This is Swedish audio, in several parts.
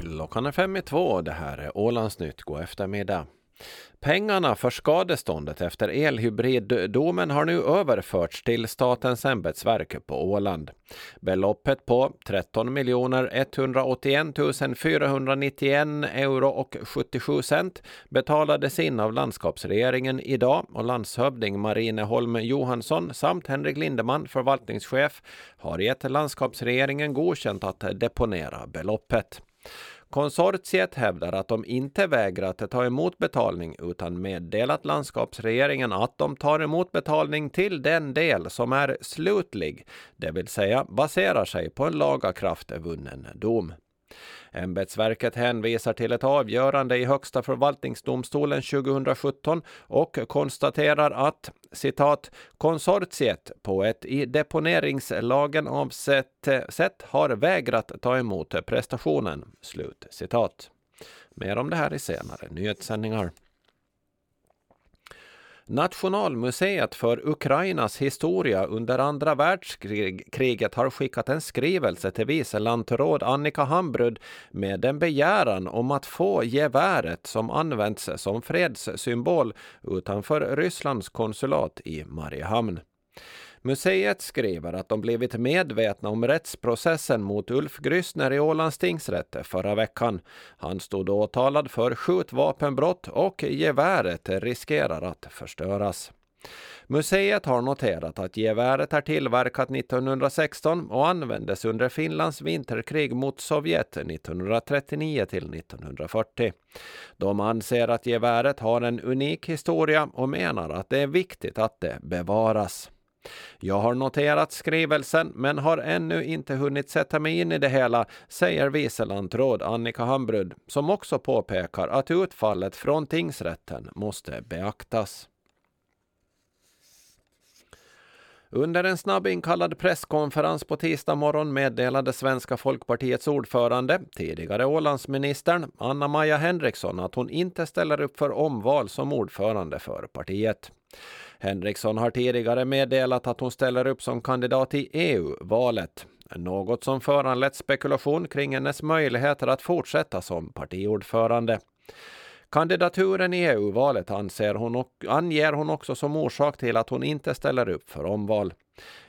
Klockan är fem i två. Det här är Ålandsnytt. God eftermiddag. Pengarna för skadeståndet efter elhybriddomen har nu överförts till Statens ämbetsverk på Åland. Beloppet på 13 181 491 euro och 77 cent betalades in av landskapsregeringen idag och landshövding Marine Holm Johansson samt Henrik Lindeman, förvaltningschef, har gett landskapsregeringen godkänt att deponera beloppet. Konsortiet hävdar att de inte vägrat ta emot betalning utan meddelat landskapsregeringen att de tar emot betalning till den del som är slutlig, det vill säga baserar sig på en lagakraftvunnen dom. Ämbetsverket hänvisar till ett avgörande i Högsta förvaltningsdomstolen 2017 och konstaterar att citat, konsortiet på ett i deponeringslagen avsett sätt har vägrat ta emot prestationen. Slut citat. Mer om det här i senare nyhetssändningar. Nationalmuseet för Ukrainas historia under andra världskriget har skickat en skrivelse till vice lantråd Annika Hambrud med en begäran om att få geväret som används som fredssymbol utanför Rysslands konsulat i Mariehamn. Museet skriver att de blivit medvetna om rättsprocessen mot Ulf Grüssner i Ålands tingsrätt förra veckan. Han stod åtalad för skjutvapenbrott och geväret riskerar att förstöras. Museet har noterat att geväret är tillverkat 1916 och användes under Finlands vinterkrig mot Sovjet 1939 till 1940. De anser att geväret har en unik historia och menar att det är viktigt att det bevaras. Jag har noterat skrivelsen men har ännu inte hunnit sätta mig in i det hela, säger vice lantråd Annika Hambrud, som också påpekar att utfallet från tingsrätten måste beaktas. Under en snabbinkallad presskonferens på tisdag morgon meddelade Svenska folkpartiets ordförande, tidigare Ålandsministern Anna-Maja Henriksson att hon inte ställer upp för omval som ordförande för partiet. Henriksson har tidigare meddelat att hon ställer upp som kandidat i EU-valet. Något som föranlett spekulation kring hennes möjligheter att fortsätta som partiordförande. Kandidaturen i EU-valet anser hon anger hon också som orsak till att hon inte ställer upp för omval.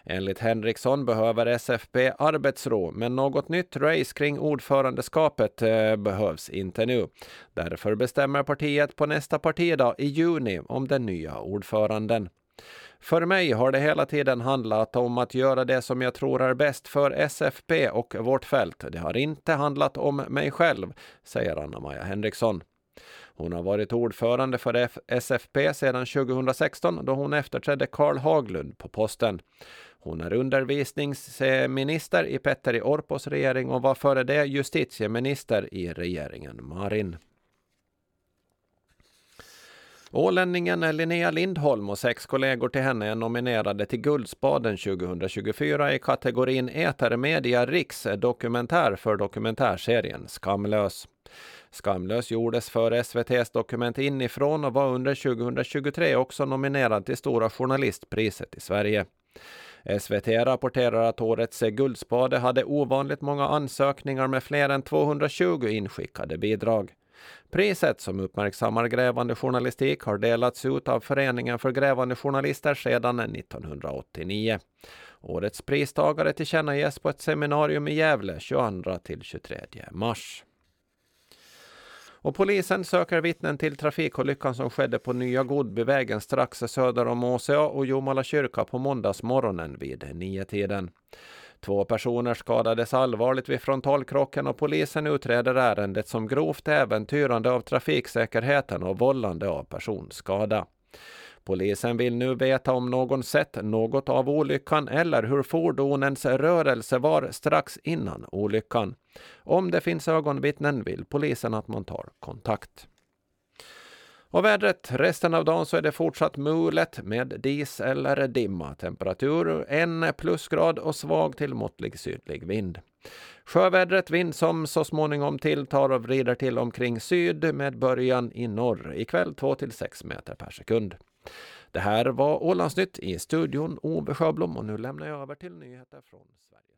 Enligt Henriksson behöver SFP arbetsro, men något nytt race kring ordförandeskapet eh, behövs inte nu. Därför bestämmer partiet på nästa partidag i juni om den nya ordföranden. För mig har det hela tiden handlat om att göra det som jag tror är bäst för SFP och vårt fält. Det har inte handlat om mig själv, säger Anna-Maja Henriksson. Hon har varit ordförande för SFP sedan 2016 då hon efterträdde Karl Haglund på posten. Hon är undervisningsminister i Petteri Orpos regering och var före det justitieminister i regeringen Marin. Ålänningen Linnea Lindholm och sex kollegor till henne är nominerade till Guldspaden 2024 i kategorin Etermedia Riks dokumentär för dokumentärserien Skamlös. Skamlös gjordes för SVTs Dokument inifrån och var under 2023 också nominerad till Stora Journalistpriset i Sverige. SVT rapporterar att årets Guldspade hade ovanligt många ansökningar med fler än 220 inskickade bidrag. Priset som uppmärksammar grävande journalistik har delats ut av Föreningen för grävande journalister sedan 1989. Årets pristagare tillkännages på ett seminarium i Gävle 22–23 mars. Och polisen söker vittnen till trafikolyckan som skedde på Nya Godbyvägen strax söder om Åsea och Jomala kyrka på måndagsmorgonen vid nio-tiden. Två personer skadades allvarligt vid frontalkrocken och polisen utreder ärendet som grovt äventyrande av trafiksäkerheten och vållande av personskada. Polisen vill nu veta om någon sett något av olyckan eller hur fordonens rörelse var strax innan olyckan. Om det finns ögonvittnen vill polisen att man tar kontakt. Och vädret. Resten av dagen så är det fortsatt mulet med dis eller dimma. Temperatur en plusgrad och svag till måttlig sydlig vind. Sjövädret vind som så småningom tilltar och vrider till omkring syd med början i norr. Ikväll 2 till 6 meter per sekund. Det här var Ålandsnytt i studion Ove Sjöblom och nu lämnar jag över till nyheter från Sverige.